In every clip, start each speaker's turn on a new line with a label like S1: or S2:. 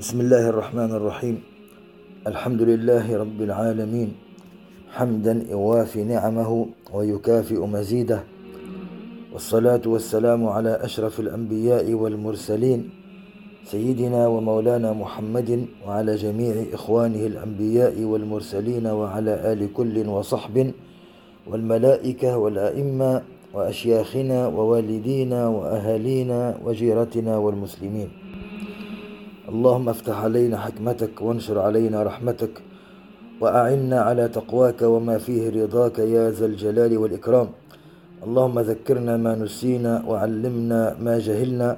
S1: بسم الله الرحمن الرحيم. الحمد لله رب العالمين. حمدا يوافي نعمه ويكافئ مزيده. والصلاة والسلام على أشرف الأنبياء والمرسلين سيدنا ومولانا محمد وعلى جميع إخوانه الأنبياء والمرسلين وعلى آل كل وصحب والملائكة والأئمة وأشياخنا ووالدينا وأهالينا وجيرتنا والمسلمين. اللهم افتح علينا حكمتك وانشر علينا رحمتك وأعنا على تقواك وما فيه رضاك يا ذا الجلال والإكرام. اللهم ذكرنا ما نسينا وعلمنا ما جهلنا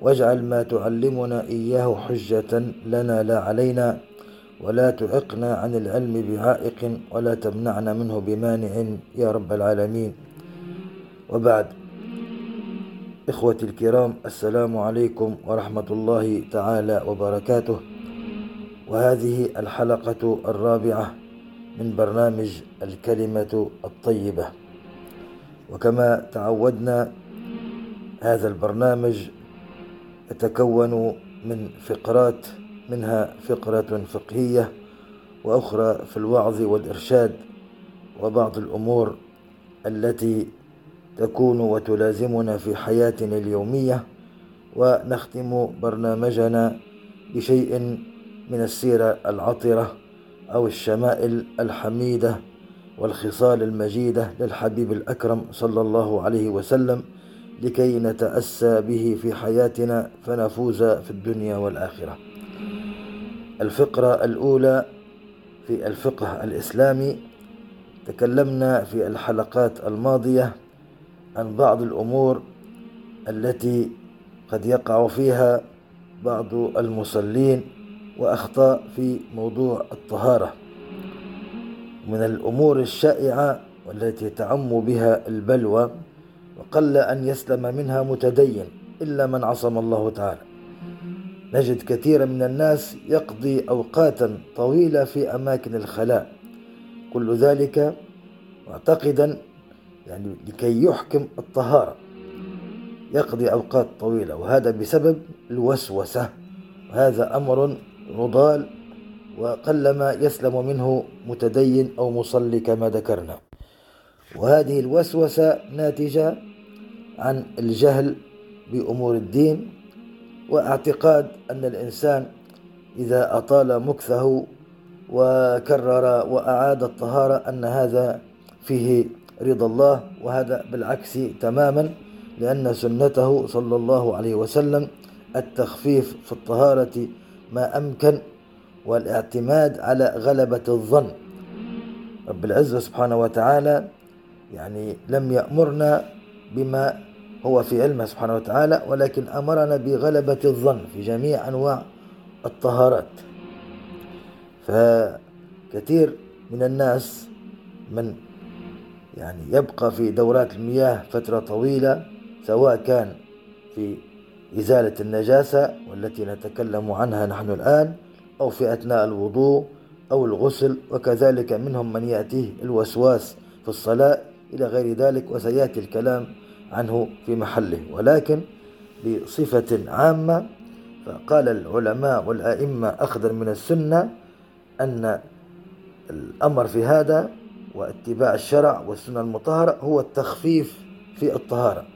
S1: واجعل ما تعلمنا إياه حجة لنا لا علينا. ولا تعقنا عن العلم بعائق ولا تمنعنا منه بمانع يا رب العالمين. وبعد إخوتي الكرام السلام عليكم ورحمة الله تعالى وبركاته. وهذه الحلقة الرابعة من برنامج الكلمة الطيبة. وكما تعودنا هذا البرنامج يتكون من فقرات منها فقرة فقهية وأخرى في الوعظ والإرشاد وبعض الأمور التي تكون وتلازمنا في حياتنا اليومية ونختم برنامجنا بشيء من السيرة العطرة أو الشمائل الحميدة والخصال المجيدة للحبيب الأكرم صلى الله عليه وسلم لكي نتأسى به في حياتنا فنفوز في الدنيا والآخرة. الفقرة الأولى في الفقه الإسلامي تكلمنا في الحلقات الماضية عن بعض الأمور التي قد يقع فيها بعض المصلين وأخطاء في موضوع الطهارة. من الأمور الشائعة والتي تعم بها البلوى وقل أن يسلم منها متدين إلا من عصم الله تعالى. نجد كثيرا من الناس يقضي أوقاتا طويلة في أماكن الخلاء. كل ذلك معتقدا يعني لكي يحكم الطهارة. يقضي أوقات طويلة وهذا بسبب الوسوسة. وهذا أمر نضال وقلما يسلم منه متدين أو مصلي كما ذكرنا. وهذه الوسوسة ناتجة عن الجهل بأمور الدين واعتقاد أن الإنسان إذا أطال مكثه وكرر وأعاد الطهارة أن هذا فيه رضا الله وهذا بالعكس تماما لأن سنته صلى الله عليه وسلم التخفيف في الطهارة ما أمكن والاعتماد على غلبة الظن. رب العزة سبحانه وتعالى يعني لم يأمرنا بما هو في علمه سبحانه وتعالى ولكن أمرنا بغلبة الظن في جميع أنواع الطهارات. فكثير من الناس من يعني يبقى في دورات المياه فترة طويلة سواء كان في إزالة النجاسة والتي نتكلم عنها نحن الآن أو في أثناء الوضوء أو الغسل وكذلك منهم من يأتيه الوسواس في الصلاة إلى غير ذلك وسيأتي الكلام عنه في محله. ولكن بصفة عامة فقال العلماء والأئمة أخذا من السنة أن الأمر في هذا واتباع الشرع والسنة المطهرة هو التخفيف في الطهارة.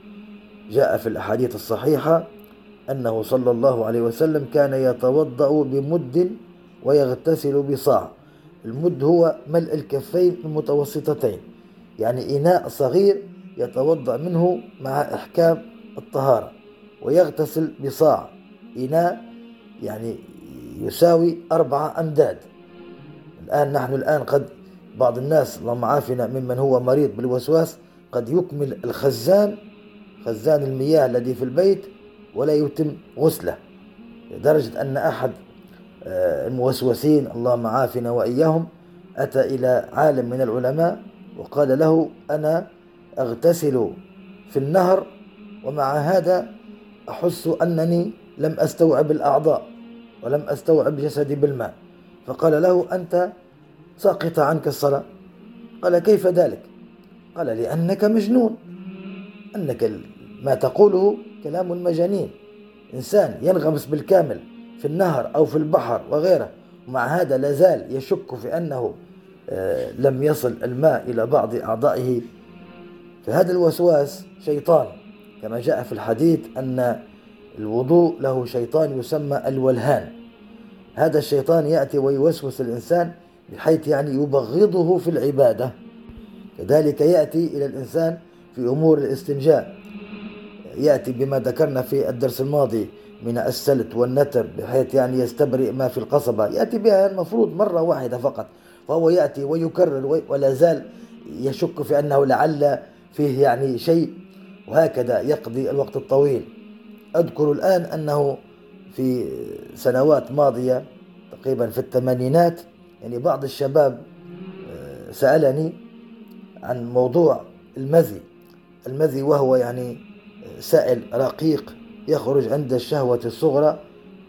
S1: جاء في الأحاديث الصحيحة أنه صلى الله عليه وسلم كان يتوضأ بمد ويغتسل بصاع. المد هو ملء الكفين المتوسطتين يعني إناء صغير يتوضأ منه مع إحكام الطهارة ويغتسل بصاع. إناء يعني يساوي أربعة أمداد. الآن نحن الآن قد بعض الناس اللهم عافنا ممن هو مريض بالوسواس قد يكمل الخزان خزان المياه الذي في البيت ولا يتم غسله. لدرجة أن أحد آه، الموسوسين اللهم عافنا وإياهم أتى إلى عالم من العلماء وقال له أنا أغتسل في النهر ومع هذا أحس أنني لم أستوعب الأعضاء ولم أستوعب جسدي بالماء. فقال له أنت ساقط عنك الصلاة. قال كيف ذلك؟ قال لأنك مجنون. أنك ما تقوله كلام مجانين. إنسان ينغمس بالكامل في النهر أو في البحر وغيره. ومع هذا لازال يشك في أنه آه، لم يصل الماء إلى بعض أعضائه. فهذا الوسواس شيطان. كما جاء في الحديث أن الوضوء له شيطان يسمى الولهان. هذا الشيطان يأتي ويوسوس الإنسان بحيث يعني يبغضه في العبادة. كذلك يأتي إلى الإنسان في أمور الاستنجاء. يأتي بما ذكرنا في الدرس الماضي من السلت والنتر بحيث يعني يستبرئ ما في القصبة. يأتي بها المفروض مرة واحدة فقط فهو يأتي ويكرر ولا زال يشك في أنه لعل فيه يعني شيء وهكذا يقضي الوقت الطويل. أذكر الآن أنه في سنوات ماضية تقريبا في الثمانينات يعني بعض الشباب آه، سألني عن موضوع المذي. المذي وهو يعني سائل رقيق يخرج عند الشهوة الصغرى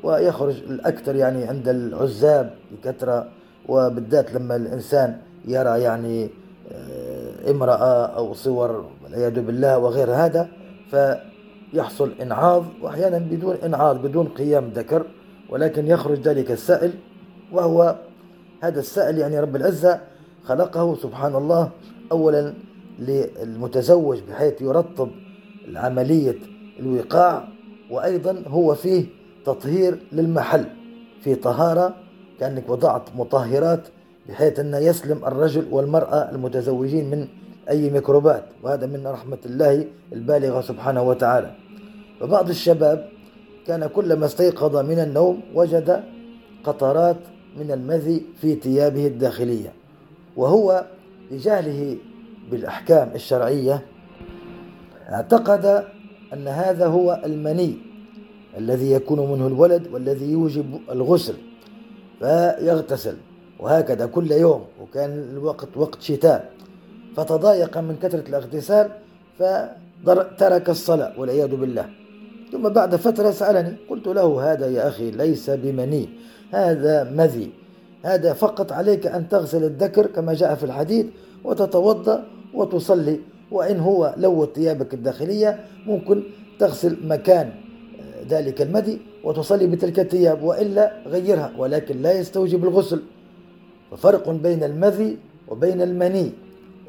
S1: ويخرج الأكثر يعني عند العزاب بكثرة. وبالذات لما الإنسان يرى يعني آه، امرأة أو صور والعياذ بالله وغير هذا فيحصل إنعاض وأحيانا بدون إنعاض بدون قيام ذكر ولكن يخرج ذلك السائل وهو هذا السائل يعني رب العزة خلقه سبحان الله أولا للمتزوج بحيث يرطب عملية الوقاع وأيضا هو فيه تطهير للمحل في طهارة كأنك وضعت مطهرات بحيث أن يسلم الرجل والمرأة المتزوجين من أي ميكروبات وهذا من رحمة الله البالغة سبحانه وتعالى. فبعض الشباب كان كلما استيقظ من النوم وجد قطرات من المذي في ثيابه الداخلية وهو لجهله بالأحكام الشرعية. اعتقد أن هذا هو المني الذي يكون منه الولد والذي يوجب الغسل فيغتسل وهكذا كل يوم وكان الوقت وقت شتاء. فتضايق من كثرة الاغتسال فترك الصلاة والعياذ بالله. ثم بعد فترة سألني قلت له هذا يا أخي ليس بمني هذا مذي. هذا فقط عليك أن تغسل الذكر كما جاء في الحديث وتتوضأ وتصلي. وإن هو لوث ثيابك الداخلية ممكن تغسل مكان ذلك المدي وتصلي بتلك الثياب وإلا غيرها. ولكن لا يستوجب الغسل. ففرق بين المذي وبين المني.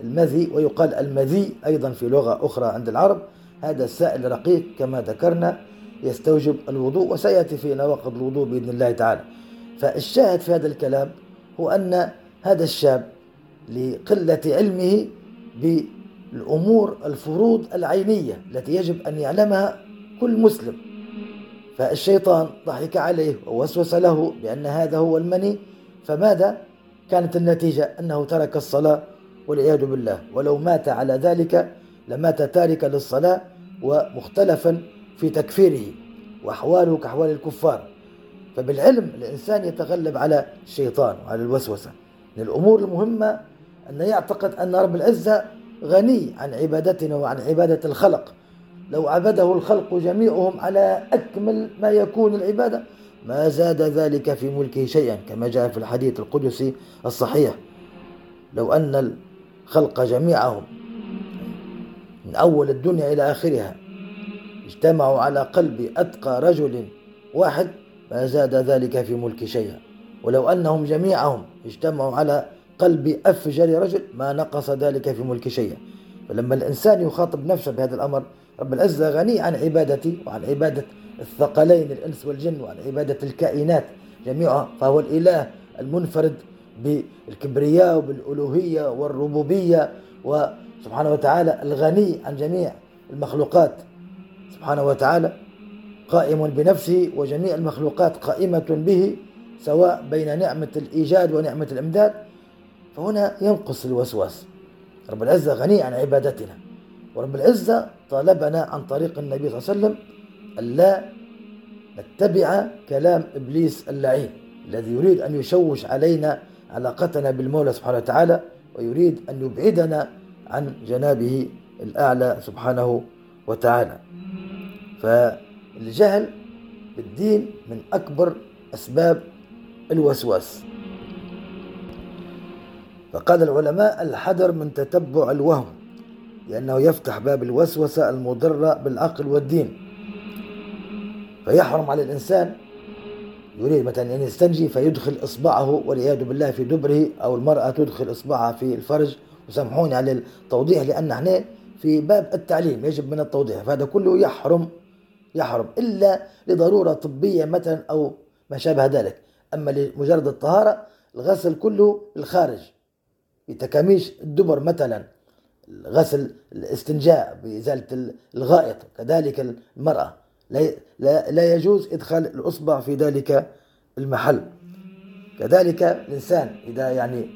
S1: المذي ويقال المذي أيضا في لغة أخرى عند العرب. هذا السائل رقيق كما ذكرنا يستوجب الوضوء وسيأتي في نواقض الوضوء بإذن الله تعالى. فالشاهد في هذا الكلام هو أن هذا الشاب لقلة علمه بالأمور الفروض العينية التي يجب أن يعلمها كل مسلم. فالشيطان ضحك عليه ووسوس له بأن هذا هو المني. فماذا؟ كانت النتيجة أنه ترك الصلاة والعياذ بالله. ولو مات على ذلك لمات تاركا للصلاة ومختلفا في تكفيره. وأحواله كأحوال الكفار. فبالعلم الإنسان يتغلب على الشيطان وعلى الوسوسة. من الأمور المهمة أن يعتقد أن رب العزة غني عن عبادتنا وعن عبادة الخلق. لو عبده الخلق جميعهم على أكمل ما يكون العبادة ما زاد ذلك في ملكه شيئا كما جاء في الحديث القدسي الصحيح. لو أن الخلق جميعهم من أول الدنيا إلى آخرها اجتمعوا على قلب أتقى رجل واحد ما زاد ذلك في ملك شيئا. ولو أنهم جميعهم اجتمعوا على قلب أفجر رجل ما نقص ذلك في ملك شيئا. فلما الإنسان يخاطب نفسه بهذا الأمر رب العزة غني عن عبادتي وعن عبادة الثقلين الإنس والجن وعن عبادة الكائنات جميعها فهو الإله المنفرد بالكبرياء وبالألوهية والربوبية وسبحانه وتعالى الغني عن جميع المخلوقات. سبحانه وتعالى قائم بنفسه وجميع المخلوقات قائمة به سواء بين نعمة الإيجاد ونعمة الإمداد. فهنا ينقص الوسواس. رب العزة غني عن عبادتنا. ورب العزة طالبنا عن طريق النبي صلى الله عليه وسلم ألا نتبع كلام إبليس اللعين الذي يريد أن يشوش علينا علاقتنا بالمولى سبحانه وتعالى ويريد أن يبعدنا عن جنابه الأعلى سبحانه وتعالى. فالجهل بالدين من أكبر أسباب الوسواس. فقال العلماء الحذر من تتبع الوهم لأنه يفتح باب الوسوسة المضرة بالعقل والدين. فيحرم على الإنسان يريد مثلا أن يستنجي فيدخل إصبعه والعياذ بالله في دبره أو المرأة تدخل إصبعها في الفرج. وسامحوني على التوضيح لأن إحنا في باب التعليم يجب من التوضيح. فهذا كله يحرم يحرم إلا لضرورة طبية مثلا أو ما شابه ذلك. أما لمجرد الطهارة الغسل كله الخارج بتكاميش الدبر مثلا غسل الاستنجاء بإزالة الغائط كذلك المرأة. لا, لا, لا يجوز إدخال الأصبع في ذلك المحل. كذلك الإنسان إذا يعني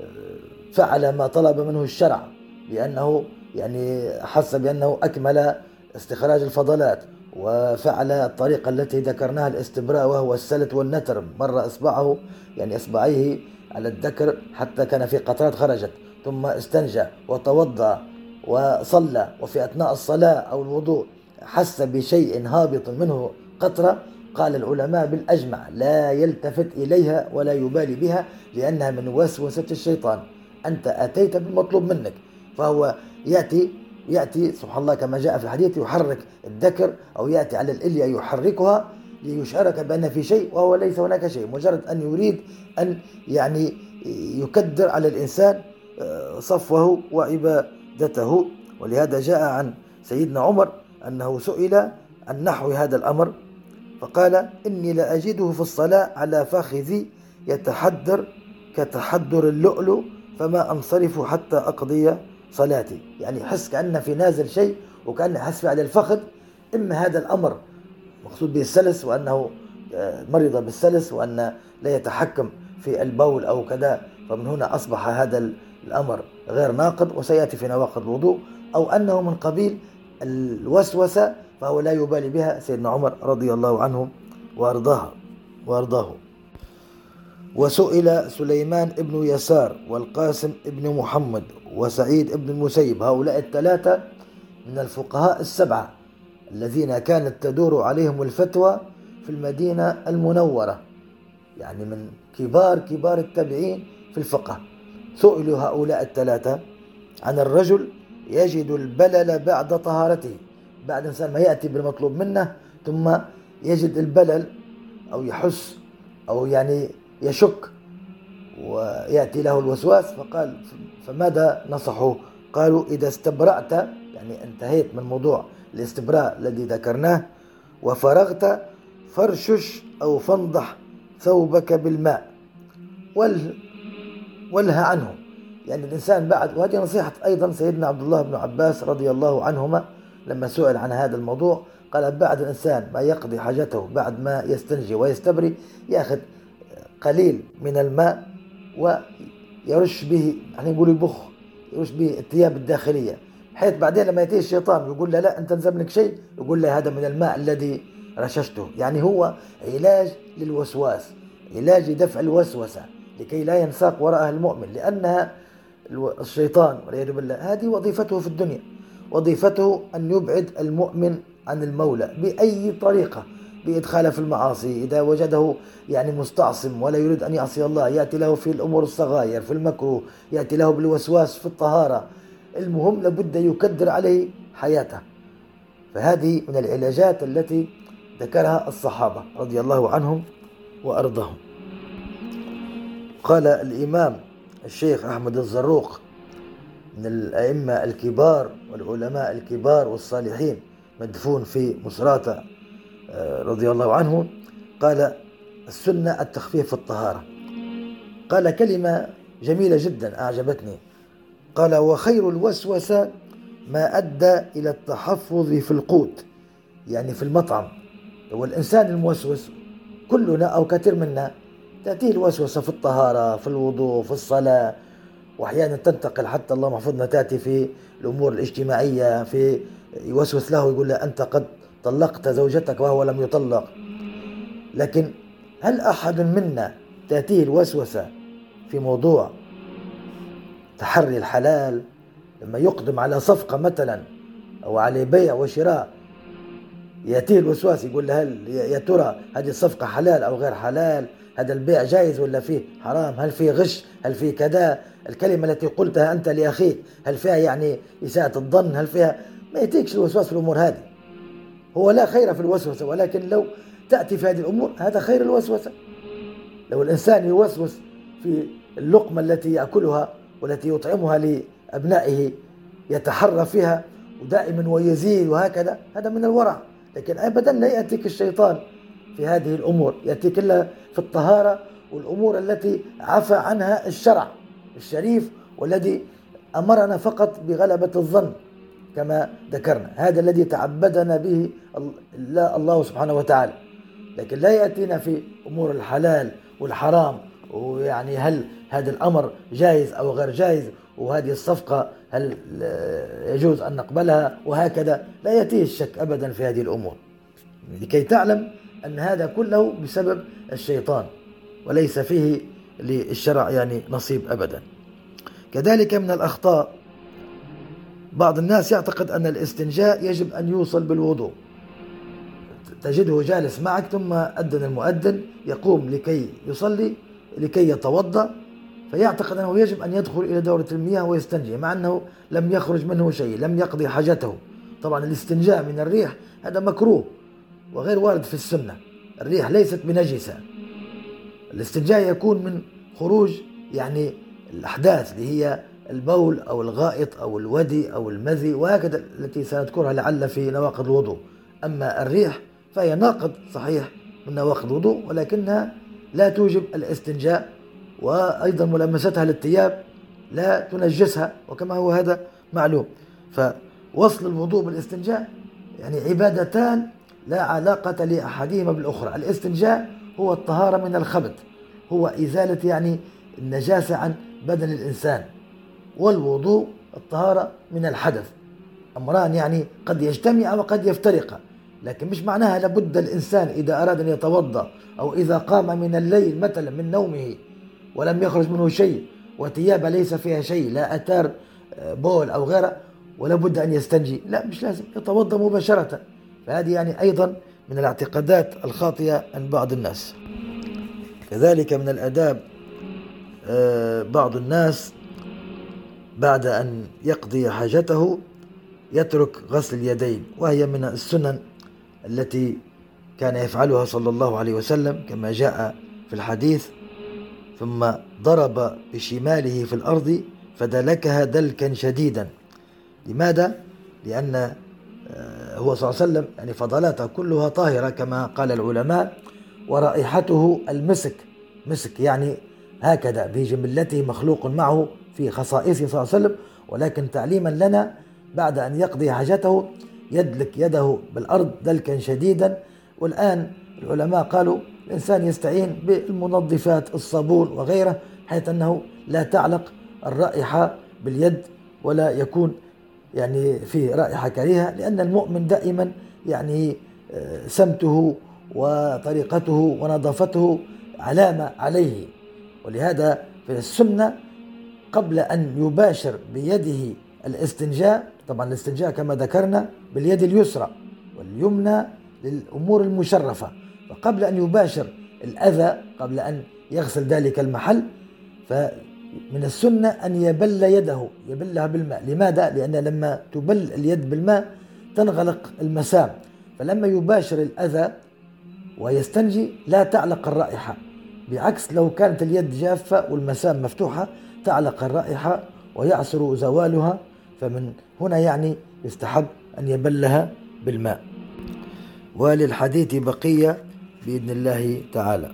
S1: آه، فعل ما طلب منه الشرع لأنه يعني حس بأنه أكمل استخراج الفضلات وفعل الطريقة التي ذكرناها الاستبراء وهو السلت والنتر. مر إصبعه يعني إصبعيه على الذكر حتى كان في قطرات خرجت ثم استنجى وتوضأ وصلى. وفي أثناء الصلاة أو الوضوء حس بشيء هابط منه قطرة قال العلماء بالأجمع لا يلتفت إليها ولا يبالي بها لأنها من وسوسة الشيطان. أنت أتيت بالمطلوب منك فهو يأتي يأتي سبحان الله كما جاء في الحديث يحرك الذكر أو يأتي على الإلية يحركها ليشعرك بأن في شيء وهو ليس هناك شيء. مجرد أن يريد أن يعني يكدر على الإنسان آه، صفوه وعبادته. ولهذا جاء عن سيدنا عمر أنه سئل عن نحو هذا الأمر فقال إني لأجده في الصلاة على فخذي يتحدر كتحدر اللؤلؤ فما أنصرف حتى أقضي صلاتي. يعني حس كأن في نازل شيء وكأن حس على الفخذ. إما هذا الأمر مقصود به السلس وأنه آه، مرض بالسلس وأن لا يتحكم في البول أو كذا فمن هنا أصبح هذا الأمر غير ناقض وسيأتي في نواقض الوضوء. أو أنه من قبيل الوسوسة فهو لا يبالي بها سيدنا عمر رضي الله عنه وأرضاه وأرضاه. وسئل سليمان ابن يسار والقاسم ابن محمد وسعيد ابن المسيب. هؤلاء الثلاثة من الفقهاء السبعة الذين كانت تدور عليهم الفتوى في المدينة المنورة يعني من كبار كبار التابعين في الفقه. سئلوا هؤلاء الثلاثة عن الرجل يجد البلل بعد طهارته بعد إنسان ما يأتي بالمطلوب منه ثم يجد البلل أو يحس أو يعني يشك ويأتي له الوسواس فقال فماذا نصحه؟ قالوا إذا استبرأت يعني انتهيت من موضوع الاستبراء الذي ذكرناه وفرغت فرشش أو فانضح ثوبك بالماء. وله والها عنه. يعني الإنسان بعد وهذه نصيحة أيضا سيدنا عبد الله بن عباس رضي الله عنهما لما سئل عن هذا الموضوع. قال بعد الإنسان ما يقضي حاجته بعد ما يستنجي ويستبري يأخذ قليل من الماء ويرش به يعني نقول يبخ يرش به الثياب الداخلية بحيث بعدين لما يأتيه الشيطان يقول له لا أنت نزم لك شيء يقول له هذا من الماء الذي رششته. يعني هو علاج للوسواس علاج لدفع الوسوسة لكي لا ينساق وراءها المؤمن لأنها الشيطان والعياذ بالله هذه وظيفته في الدنيا. وظيفته أن يبعد المؤمن عن المولى بأي طريقة. بإدخاله في المعاصي إذا وجده يعني مستعصم ولا يريد أن يعصي الله يأتي له في الأمور الصغائر في المكروه يأتي له بالوسواس في الطهارة. المهم لابد يكدر عليه حياته. فهذه من العلاجات التي ذكرها الصحابة رضي الله عنهم وأرضهم قال الإمام الشيخ أحمد الزروق من الأئمة الكبار والعلماء الكبار والصالحين مدفون في مصراتة. رضي الله عنه قال السنة التخفيف في الطهارة. قال كلمة جميلة جدا أعجبتني. قال وخير الوسوسة ما أدى إلى التحفظ في القوت يعني في المطعم. هو الإنسان الموسوس كلنا أو كثير منا تأتيه الوسوسة في الطهارة في الوضوء في الصلاة. وأحيانا تنتقل حتى الله محفظنا تأتي في الأمور الاجتماعية في يوسوس له يقول له أنت قد طلقت زوجتك وهو لم يطلق. لكن هل أحد منا تأتيه الوسوسة في موضوع تحري الحلال لما يقدم على صفقة مثلا أو على بيع وشراء؟ يأتيه الوسواس يقول له هل يا ترى هذه الصفقة حلال أو غير حلال؟ هذا البيع جائز ولا فيه حرام؟ هل فيه غش؟ هل فيه كذا؟ الكلمة التي قلتها أنت لأخيك هل فيها يعني إساءة الظن؟ هل فيها؟ ما يأتيكش الوسواس في الأمور هذه. هو لا خير في الوسوسة ولكن لو تأتي في هذه الأمور هذا خير الوسوسة. لو الإنسان يوسوس في اللقمة التي يأكلها والتي يطعمها لأبنائه يتحرى فيها ودائما ويزيد وهكذا هذا من الورع. لكن أبدا لا يأتيك الشيطان في هذه الأمور. يأتيك إلا في الطهارة والأمور التي عفى عنها الشرع الشريف والذي أمرنا فقط بغلبة الظن. كما ذكرنا. هذا الذي تعبدنا به الله سبحانه وتعالى. لكن لا يأتينا في أمور الحلال والحرام. ويعني هل هذا الأمر جائز أو غير جائز؟ وهذه الصفقة هل يجوز أن نقبلها؟ وهكذا. لا يأتيه الشك أبدا في هذه الأمور. لكي تعلم أن هذا كله بسبب الشيطان. وليس فيه للشرع يعني نصيب أبدا. كذلك من الأخطاء بعض الناس يعتقد أن الاستنجاء يجب أن يوصل بالوضوء. تجده جالس معك ثم أذن المؤذن يقوم لكي يصلي لكي يتوضأ فيعتقد أنه يجب أن يدخل إلى دورة المياه ويستنجي مع أنه لم يخرج منه شيء لم يقضي حاجته. طبعا الاستنجاء من الريح هذا مكروه وغير وارد في السنة. الريح ليست بنجسة. الاستنجاء يكون من خروج يعني الأحداث اللي هي البول أو الغائط أو الودي أو المذي وهكذا التي سنذكرها لعل في نواقض الوضوء. أما الريح فهي ناقض صحيح من نواقض الوضوء ولكنها لا توجب الاستنجاء وأيضا ملامستها للثياب لا تنجسها وكما هو هذا معلوم. فوصل الوضوء بالاستنجاء يعني عبادتان لا علاقة لأحدهما بالأخرى. الاستنجاء هو الطهارة من الخبث هو إزالة يعني النجاسة عن بدن الإنسان. والوضوء الطهارة من الحدث. أمران يعني قد يجتمع وقد يفترقا لكن مش معناها لابد الإنسان إذا أراد أن يتوضأ أو إذا قام من الليل مثلا من نومه ولم يخرج منه شيء وثياب ليس فيها شيء لا أثار آه، بول أو غيره ولا بد أن يستنجي. لا مش لازم يتوضأ مباشرة. فهذه يعني أيضا من الاعتقادات الخاطئة عند بعض الناس. كذلك من الأداب آه، بعض الناس بعد أن يقضي حاجته يترك غسل اليدين وهي من السنن التي كان يفعلها صلى الله عليه وسلم كما جاء في الحديث ثم ضرب بشماله في الأرض فدلكها دلكا شديدا لماذا؟ لأن آه، هو صلى الله عليه وسلم يعني فضلاته كلها طاهرة كما قال العلماء ورائحته المسك مسك يعني هكذا بجملته مخلوق معه في خصائصه صلى الله عليه وسلم ولكن تعليما لنا بعد أن يقضي حاجته يدلك يده بالأرض دلكا شديدا. والآن العلماء قالوا الإنسان يستعين بالمنظفات الصابون وغيره حيث أنه لا تعلق الرائحة باليد ولا يكون يعني في رائحة كريهة لأن المؤمن دائما يعني آه، سمته وطريقته ونظافته علامة عليه. ولهذا في السنة قبل أن يباشر بيده الاستنجاء طبعا الاستنجاء كما ذكرنا باليد اليسرى واليمنى للأمور المشرفة. فقبل أن يباشر الأذى قبل أن يغسل ذلك المحل فمن السنة أن يبل يده يبلها بالماء. لماذا؟ لأن لما تبل اليد بالماء تنغلق المسام. فلما يباشر الأذى ويستنجي لا تعلق الرائحة. بعكس لو كانت اليد جافة والمسام مفتوحة تعلق الرائحة ويعسر زوالها فمن هنا يعني يستحب أن يبلها بالماء. وللحديث بقية بإذن الله تعالى.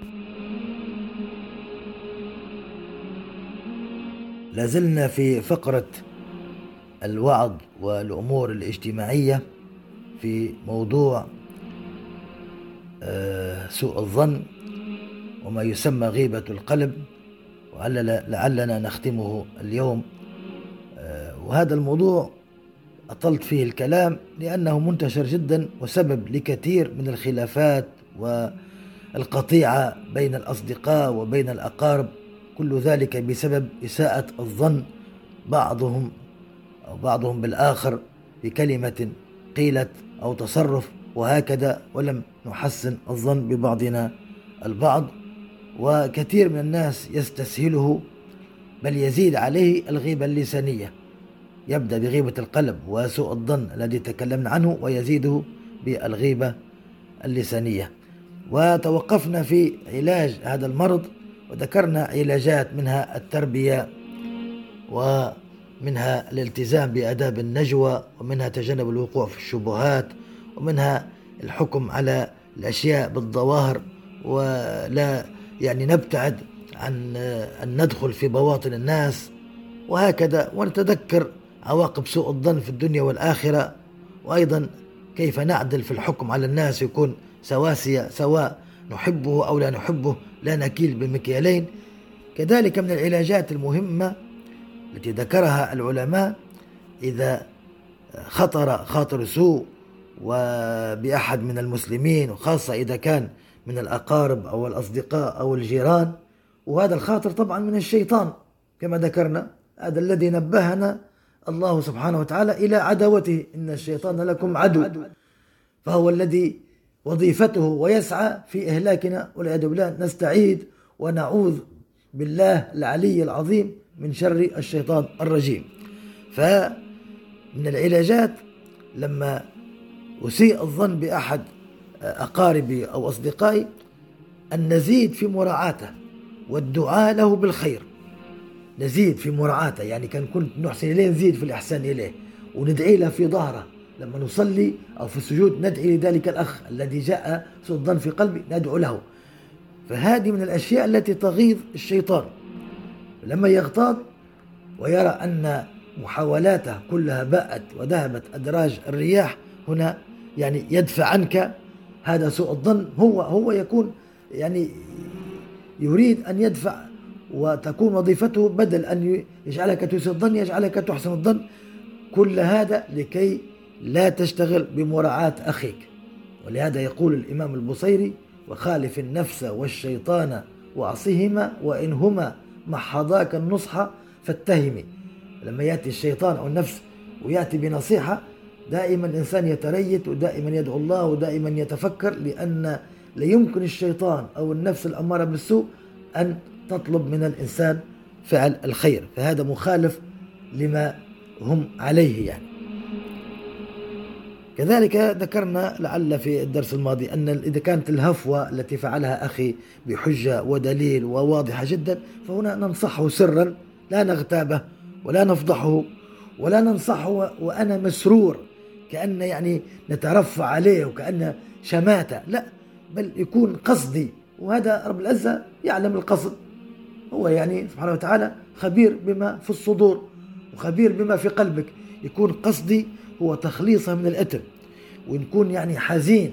S1: لازلنا في فقرة الوعظ والأمور الاجتماعية في موضوع آه، سوء الظن وما يسمى غيبة القلب. ولعلنا نختمه اليوم. آه، وهذا الموضوع أطلت فيه الكلام لأنه منتشر جدا وسبب لكثير من الخلافات والقطيعة بين الأصدقاء وبين الأقارب كل ذلك بسبب إساءة الظن بعضهم أو بعضهم بالآخر بكلمة قيلت أو تصرف وهكذا ولم نحسن الظن ببعضنا البعض. وكثير من الناس يستسهله بل يزيد عليه الغيبة اللسانية. يبدأ بغيبة القلب وسوء الظن الذي تكلمنا عنه ويزيده بالغيبة اللسانية. وتوقفنا في علاج هذا المرض وذكرنا علاجات منها التربية ومنها الالتزام بآداب النجوى ومنها تجنب الوقوع في الشبهات ومنها الحكم على الأشياء بالظواهر ولا يعني نبتعد عن أن ندخل في بواطن الناس وهكذا ونتذكر عواقب سوء الظن في الدنيا والآخرة. وأيضا كيف نعدل في الحكم على الناس يكون سواسية سواء نحبه أو لا نحبه لا نكيل بمكيالين كذلك من العلاجات المهمة التي ذكرها العلماء إذا خطر خاطر سوء وبأحد من المسلمين وخاصة إذا كان من الأقارب أو الأصدقاء أو الجيران وهذا الخاطر طبعا من الشيطان. كما ذكرنا هذا الذي نبهنا الله سبحانه وتعالى إلى عداوته. إن الشيطان لكم عدو. فهو الذي وظيفته ويسعى في إهلاكنا والعياذ بالله نستعيد ونعوذ بالله العلي العظيم من شر الشيطان الرجيم. فمن العلاجات لما أسيء الظن بأحد أقاربي أو أصدقائي أن نزيد في مراعاته والدعاء له بالخير. نزيد في مراعاته يعني كان كنت نحسن إليه نزيد في الإحسان إليه وندعي له في ظهره. لما نصلي أو في السجود ندعي لذلك الأخ الذي جاء سوء الظن في قلبي ندعو له. فهذه من الأشياء التي تغيظ الشيطان. لما يغتاظ ويرى أن محاولاته كلها باءت وذهبت أدراج الرياح هنا يعني يدفع عنك هذا سوء الظن. هو هو يكون يعني يريد أن يدفع وتكون وظيفته بدل أن يجعلك تسيء الظن يجعلك تحسن الظن. كل هذا لكي لا تشتغل بمراعاة أخيك. ولهذا يقول الإمام البصيري وخالف النفس والشيطان وعصهما وإنهما محضاك النصح فاتهمي. لما يأتي الشيطان أو النفس ويأتي بنصيحة دائما الإنسان يتريت ودائما يدعو الله ودائما يتفكر لأن لا يمكن الشيطان أو النفس الأمارة بالسوء أن تطلب من الإنسان فعل الخير فهذا مخالف لما هم عليه يعني. كذلك ذكرنا لعل في الدرس الماضي أن إذا كانت الهفوة التي فعلها أخي بحجة ودليل وواضحة جدا فهنا ننصحه سرا لا نغتابه ولا نفضحه ولا ننصحه وأنا مسرور كأن يعني نترفع عليه وكأن شماتة. لا بل يكون قصدي. وهذا رب العزة يعلم القصد. هو يعني سبحانه وتعالى خبير بما في الصدور وخبير بما في قلبك. يكون قصدي هو تخليصه من الإثم. ونكون يعني حزين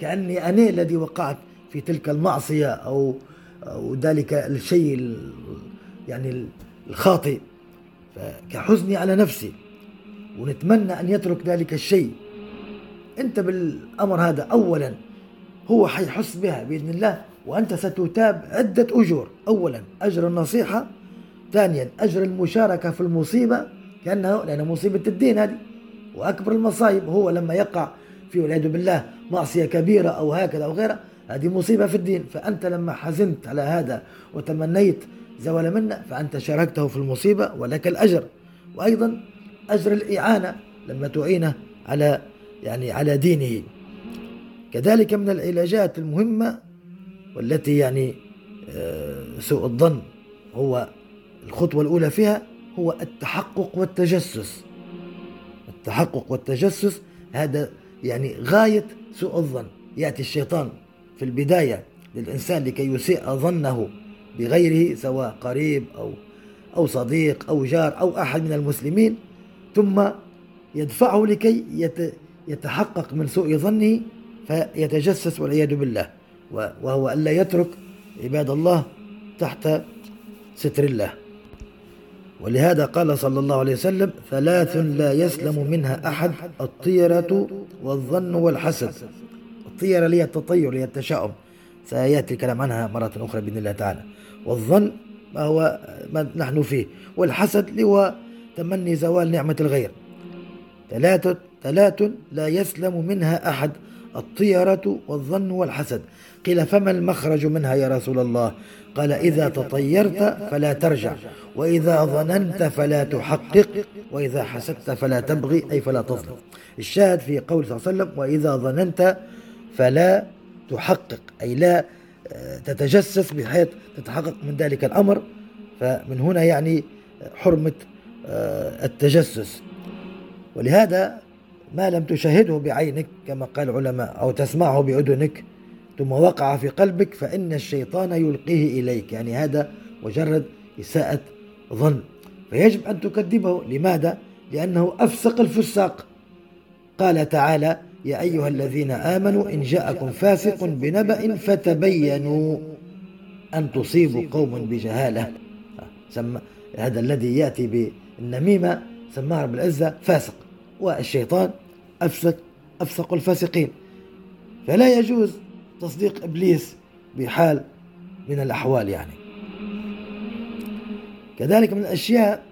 S1: كأني أنا الذي وقعت في تلك المعصية أو أو ذلك الشيء يعني الخاطئ. كحزني على نفسي. ونتمنى أن يترك ذلك الشيء. أنت بالأمر هذا أولا. هو حيحس بها بإذن الله وأنت ستتاب عدة أجور. أولا أجر النصيحة. ثانيا أجر المشاركة في المصيبة. كأنها لأن مصيبة الدين هذه. وأكبر المصايب هو لما يقع في والعياذ بالله معصية كبيرة أو هكذا أو غيرها. هذه مصيبة في الدين. فأنت لما حزنت على هذا وتمنيت زوال منه فأنت شاركته في المصيبة ولك الأجر. وأيضا أجر الإعانة لما تعينه على يعني على دينه. كذلك من العلاجات المهمة والتي يعني آه، سوء الظن هو الخطوة الأولى فيها هو التحقق والتجسس. التحقق والتجسس هذا يعني غاية سوء الظن. يأتي الشيطان في البداية للإنسان لكي يسيء ظنه بغيره سواء قريب أو أو صديق أو جار أو أحد من المسلمين ثم يدفعه لكي يتحقق من سوء ظنه فيتجسس والعياذ بالله. وهو ألا يترك عباد الله تحت ستر الله. ولهذا قال صلى الله عليه وسلم ثلاث لا يسلم منها أحد الطيرة والظن والحسد. الطيرة هي التطير هي التشاؤم. سيأتي الكلام عنها مرة أخرى بإذن الله تعالى. والظن ما هو ما نحن فيه. والحسد هو تمني زوال نعمة الغير. ثلاثة ثلاث لا يسلم منها أحد الطيرة والظن والحسد. قيل فما المخرج منها يا رسول الله؟ قال إذا تطيرت فلا ترجع وإذا ظننت فلا تحقق وإذا حسدت فلا تبغي أي فلا تظلم. الشاهد في قول صلى الله عليه وسلم وإذا ظننت فلا تحقق. أي لا آه، تتجسس بحيث تتحقق من ذلك الأمر. فمن هنا يعني حرمة آه، التجسس. ولهذا ما لم تشاهده بعينك كما قال العلماء أو تسمعه بأذنك ثم وقع في قلبك فإن الشيطان يلقيه إليك. يعني هذا مجرد إساءة ظن. فيجب أن تكذبه. لماذا؟ لأنه أفسق الفساق. قال تعالى يا أيها الذين آمنوا إن جاءكم فاسق بنبأ فتبينوا أن تصيبوا قوم بجهالة. سمى هذا الذي يأتي بالنميمة سماه رب العزة فاسق. والشيطان أفسق أفسق الفاسقين. فلا يجوز تصديق إبليس بحال من الأحوال يعني. كذلك من الأشياء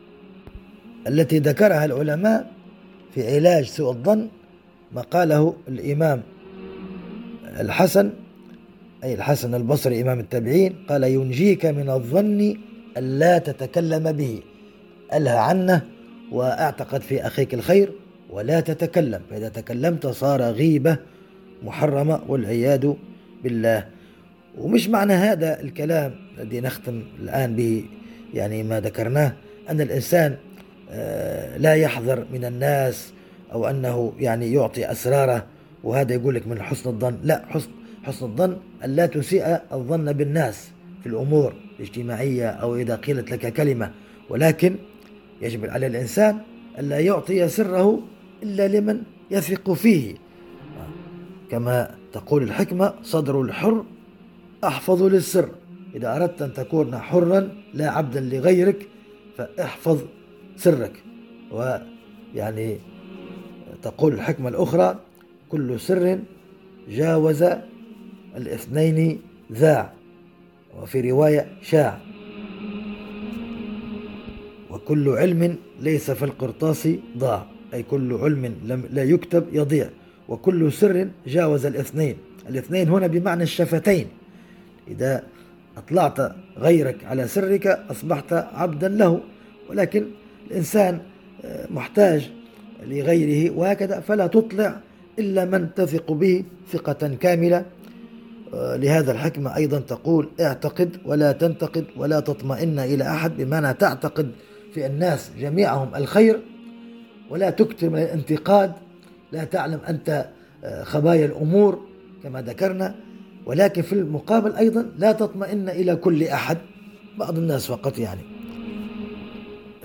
S1: التي ذكرها العلماء في علاج سوء الظن ما قاله الإمام الحسن أي الحسن البصري إمام التابعين قال ينجيك من الظن ألا تتكلم به. ألهى عنه وأعتقد في أخيك الخير ولا تتكلم. فإذا تكلمت صار غيبة محرمة والعياذ بالله. ومش معنى هذا الكلام الذي نختم الآن به يعني ما ذكرناه أن الإنسان آه، لا يحذر من الناس أو أنه يعني يعطي أسراره وهذا يقول لك من حسن الظن. لا حسن حسن الظن أن لا تسيء الظن بالناس في الأمور الاجتماعية أو إذا قيلت لك كلمة. ولكن يجب على الإنسان ألا يعطي سره إلا لمن يثق فيه. كما تقول الحكمة صدر الحر أحفظ للسر. إذا أردت أن تكون حرا لا عبدا لغيرك فاحفظ سرك. ويعني تقول الحكمة الأخرى كل سر جاوز الاثنين ذاع وفي رواية شاع. وكل علم ليس في القرطاس ضاع أي كل علم لم لا يكتب يضيع وكل سر جاوز الاثنين. الاثنين هنا بمعنى الشفتين. إذا أطلعت غيرك على سرك أصبحت عبدا له ولكن الإنسان آه، محتاج لغيره وهكذا فلا تطلع إلا من تثق به ثقة كاملة. آه، لهذا الحكمة أيضا تقول اعتقد ولا تنتقد ولا تطمئن إلى أحد بمعنى تعتقد في الناس جميعهم الخير ولا تكثر من الانتقاد لا تعلم أنت آه، خبايا الأمور كما ذكرنا ولكن في المقابل أيضا لا تطمئن إلى كل أحد بعض الناس فقط يعني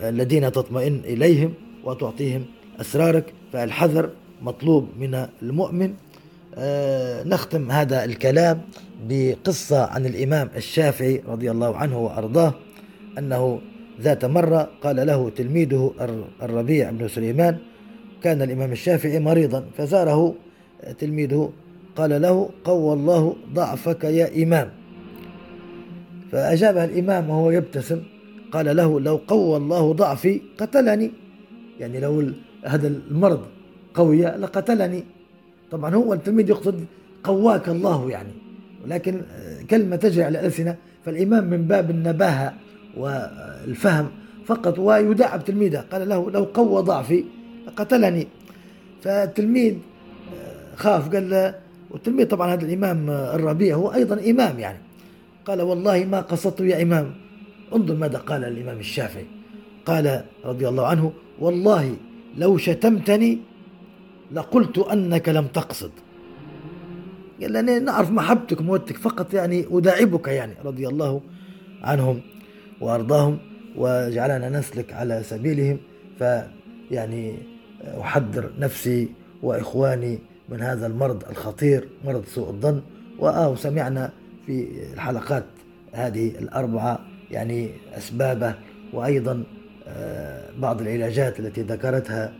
S1: الذين تطمئن إليهم وتعطيهم أسرارك فالحذر مطلوب من المؤمن. آه، نختم هذا الكلام بقصة عن الإمام الشافعي رضي الله عنه وأرضاه أنه ذات مرة قال له تلميذه الربيع بن سليمان كان الإمام الشافعي مريضا. فزاره تلميذه قال له قوى الله ضعفك يا إمام. فأجابه الإمام وهو يبتسم قال له لو قوى الله ضعفي قتلني. يعني لو هذا المرض قوي لقتلني. طبعا هو التلميذ يقصد قواك الله يعني ولكن كلمة تجري على الألسنة فالإمام من باب النباهة. والفهم فقط ويداعب تلميذه قال له لو قوى ضعفي قتلني فالتلميذ آه، خاف قال له والتلميذ طبعا هذا الإمام الربيع هو أيضا إمام يعني. قال والله ما قصدت يا إمام. انظر ماذا قال الإمام الشافعي. قال رضي الله عنه والله لو شتمتني لقلت أنك لم تقصد. قال لأني نعرف محبتك موتك فقط يعني أداعبك يعني رضي الله عنهم. وأرضاهم وجعلنا نسلك على سبيلهم. فيعني أحذر نفسي وإخواني من هذا المرض الخطير مرض سوء الظن. وآه سمعنا في الحلقات هذه الأربعة يعني أسبابه وأيضا آه، بعض العلاجات التي ذكرتها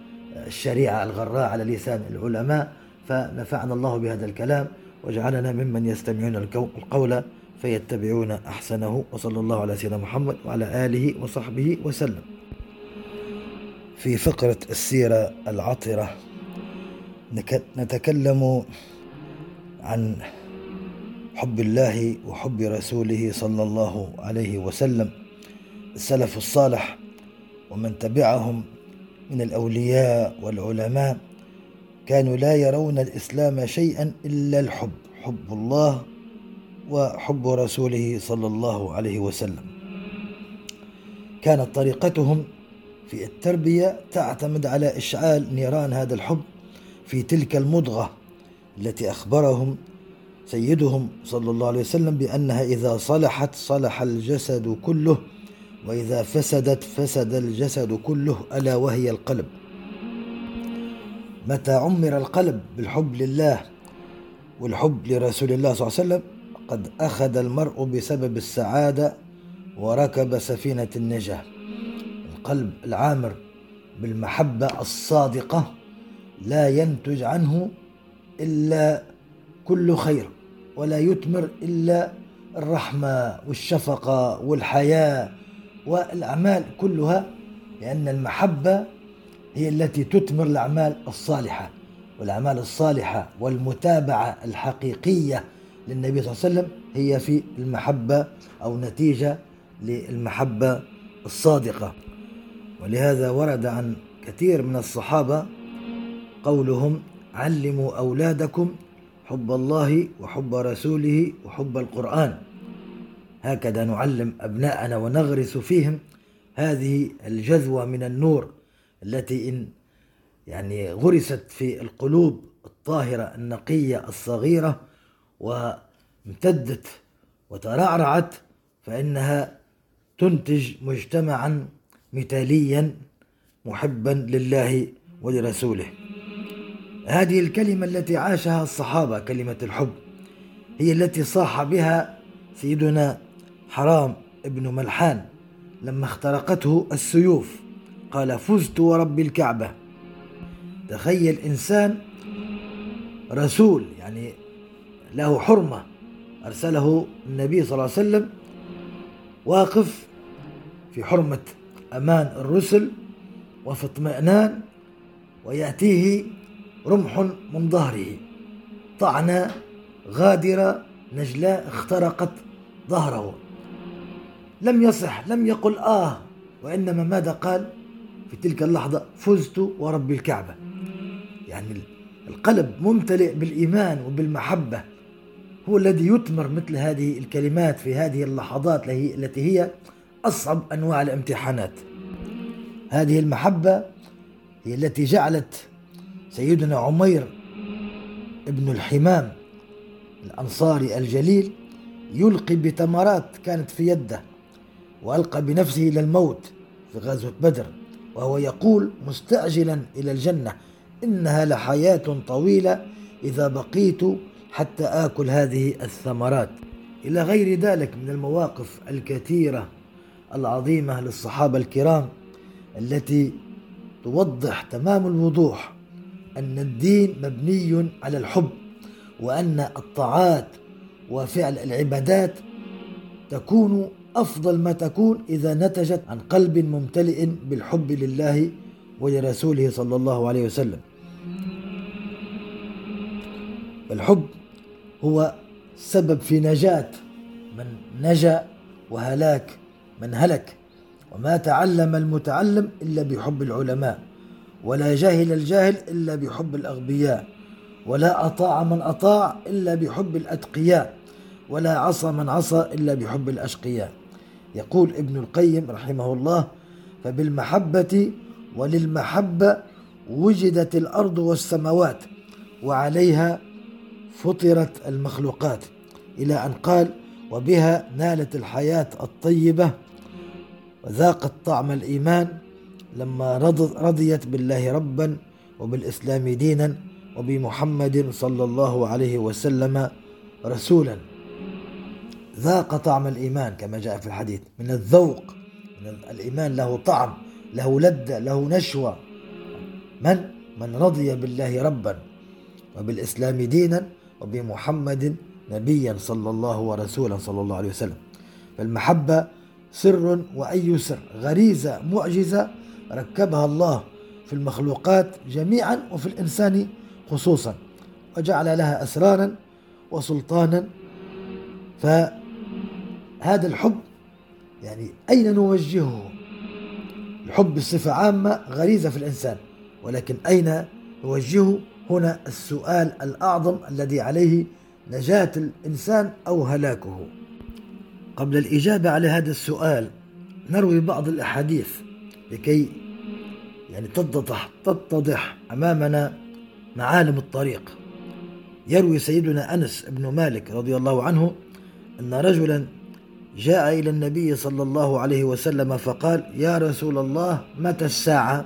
S1: الشريعة الغراء على لسان العلماء. فنفعنا الله بهذا الكلام وجعلنا ممن يستمعون القول فيتبعون أحسنه وصلى الله على سيدنا محمد وعلى آله وصحبه وسلم. في فقرة السيرة العطرة نتكلم عن حب الله وحب رسوله صلى الله عليه وسلم. السلف الصالح ومن تبعهم من الأولياء والعلماء كانوا لا يرون الإسلام شيئا إلا الحب حب الله وحب رسوله صلى الله عليه وسلم. كانت طريقتهم في التربية تعتمد على إشعال نيران هذا الحب في تلك المضغة التي أخبرهم سيدهم صلى الله عليه وسلم بأنها إذا صلحت صلح الجسد كله وإذا فسدت فسد الجسد كله ألا وهي القلب. متى عمر القلب بالحب لله والحب لرسول الله صلى الله عليه وسلم؟ قد أخذ المرء بسبب السعادة وركب سفينة النجاة. القلب العامر بالمحبة الصادقة لا ينتج عنه إلا كل خير ولا يثمر إلا الرحمة والشفقة والحياة والأعمال كلها لأن المحبة هي التي تثمر الأعمال الصالحة. والأعمال الصالحة والمتابعة الحقيقية للنبي صلى الله عليه وسلم هي في المحبة أو نتيجة للمحبة الصادقة. ولهذا ورد عن كثير من الصحابة قولهم علموا أولادكم حب الله وحب رسوله وحب القرآن. هكذا نعلم أبناءنا ونغرس فيهم هذه الجذوة من النور التي إن يعني غرست في القلوب الطاهرة النقية الصغيرة وامتدت وترعرعت فإنها تنتج مجتمعا مثاليا محبا لله ولرسوله. هذه الكلمة التي عاشها الصحابة كلمة الحب هي التي صاح بها سيدنا حرام ابن ملحان لما اخترقته السيوف. قال فزت ورب الكعبة. تخيل إنسان رسول يعني له حرمة. أرسله النبي صلى الله عليه وسلم واقف في حرمة أمان الرسل وفي اطمئنان ويأتيه رمح من ظهره. طعنة غادرة نجلاء اخترقت ظهره. لم يصح لم يقل آه وإنما ماذا قال؟ في تلك اللحظة فزت ورب الكعبة. يعني القلب ممتلئ بالإيمان وبالمحبة. هو الذي يثمر مثل هذه الكلمات في هذه اللحظات التي هي أصعب أنواع الامتحانات. هذه المحبة هي التي جعلت سيدنا عمير ابن الحمام الأنصاري الجليل يلقي بتمرات كانت في يده وألقى بنفسه إلى الموت في غزوة بدر وهو يقول مستعجلا إلى الجنة إنها لحياة طويلة إذا بقيت حتى آكل هذه الثمرات. إلى غير ذلك من المواقف الكثيرة العظيمة للصحابة الكرام التي توضح تمام الوضوح أن الدين مبني على الحب وأن الطاعات وفعل العبادات تكون أفضل ما تكون إذا نتجت عن قلب ممتلئ بالحب لله ولرسوله صلى الله عليه وسلم. الحب هو سبب في نجاة. من نجا وهلاك من هلك. وما تعلم المتعلم إلا بحب العلماء. ولا جاهل الجاهل إلا بحب الأغبياء. ولا أطاع من أطاع إلا بحب الأتقياء. ولا عصى من عصى إلا بحب الأشقياء. يقول ابن القيم رحمه الله فبالمحبة وللمحبة وجدت الأرض والسماوات وعليها فطرت المخلوقات إلى أن قال وبها نالت الحياة الطيبة وذاقت طعم الإيمان لما رضيت بالله ربا وبالإسلام دينا وبمحمد صلى الله عليه وسلم رسولا ذاق طعم الإيمان كما جاء في الحديث من الذوق من الإيمان له طعم له لذة له نشوة من؟ من رضي بالله ربا وبالإسلام دينا وبمحمد نبيا صلى الله ورسولا صلى الله عليه وسلم. فالمحبة سر وأي سر غريزة معجزة ركبها الله في المخلوقات جميعا وفي الإنسان خصوصا وجعل لها أسرارا وسلطانا. فهذا الحب يعني أين نوجهه؟ الحب بصفة عامة غريزة في الإنسان ولكن أين نوجهه؟ هنا السؤال الأعظم الذي عليه نجاة الإنسان أو هلاكه. قبل الإجابة على هذا السؤال نروي بعض الأحاديث لكي يعني تتضح تتضح أمامنا معالم الطريق. يروي سيدنا أنس بن مالك رضي الله عنه أن رجلا جاء إلى النبي صلى الله عليه وسلم فقال يا رسول الله متى الساعة؟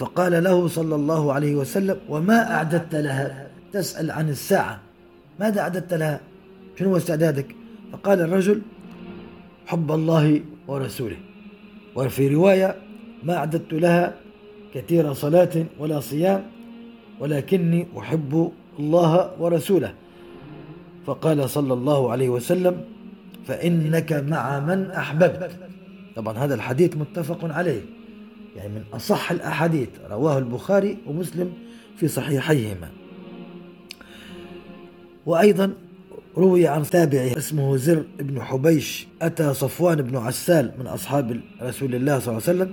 S1: فقال له صلى الله عليه وسلم وما أعددت لها؟ تسأل عن الساعة. ماذا أعددت لها؟ شنو استعدادك؟ فقال الرجل حب الله ورسوله. وفي رواية ما أعددت لها كثير صلاة ولا صيام ولكني أحب الله ورسوله. فقال صلى الله عليه وسلم فإنك مع من أحببت. طبعا هذا الحديث متفق عليه. يعني من أصح الأحاديث رواه البخاري ومسلم في صحيحيهما. وأيضا روي عن تابع اسمه زر بن حبيش أتى صفوان بن عسال من أصحاب رسول الله صلى الله عليه وسلم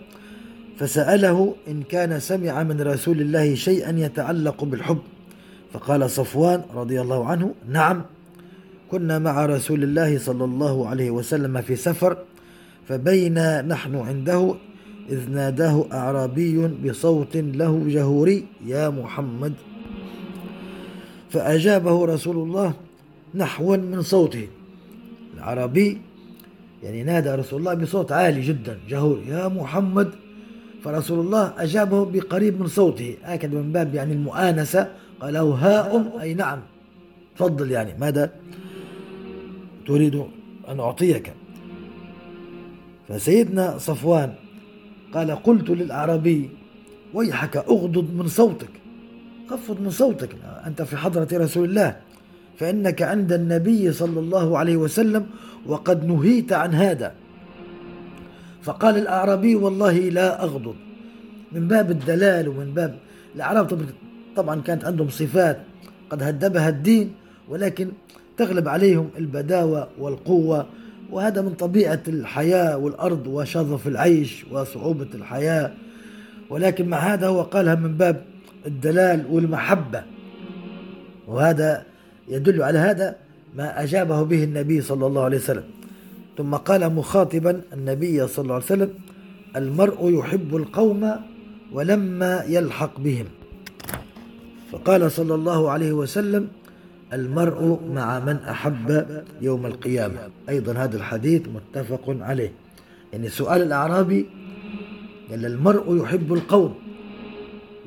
S1: فسأله إن كان سمع من رسول الله شيئا يتعلق بالحب. فقال صفوان رضي الله عنه نعم كنا مع رسول الله صلى الله عليه وسلم في سفر فبينا نحن عنده إذ ناداه أعرابي بصوت له جهوري يا محمد. فأجابه رسول الله نحوا من صوته. العربي يعني نادى رسول الله بصوت عالي جدا جهور يا محمد. فرسول الله أجابه بقريب من صوته هكذا من باب يعني المؤانسة قال له هاء أي نعم. تفضل يعني ماذا تريد أن أعطيك؟ فسيدنا صفوان قال قلت للأعرابي ويحك أغضض من صوتك. خفض من صوتك أنت في حضرة رسول الله. فإنك عند النبي صلى الله عليه وسلم وقد نهيت عن هذا. فقال الأعرابي والله لا أغضض. من باب الدلال ومن باب الأعراب طبعا كانت عندهم صفات. قد هدبها الدين ولكن تغلب عليهم البداوة والقوة وهذا من طبيعة الحياة والأرض وشظف العيش وصعوبة الحياة. ولكن مع هذا هو قالها من باب الدلال والمحبة. وهذا يدل على هذا ما أجابه به النبي صلى الله عليه وسلم. ثم قال مخاطبا النبي صلى الله عليه وسلم المرء يحب القوم ولما يلحق بهم. فقال صلى الله عليه وسلم المرء مع من أحب يوم القيامة. أيضا هذا الحديث متفق عليه. يعني سؤال الأعرابي قال المرء يحب القوم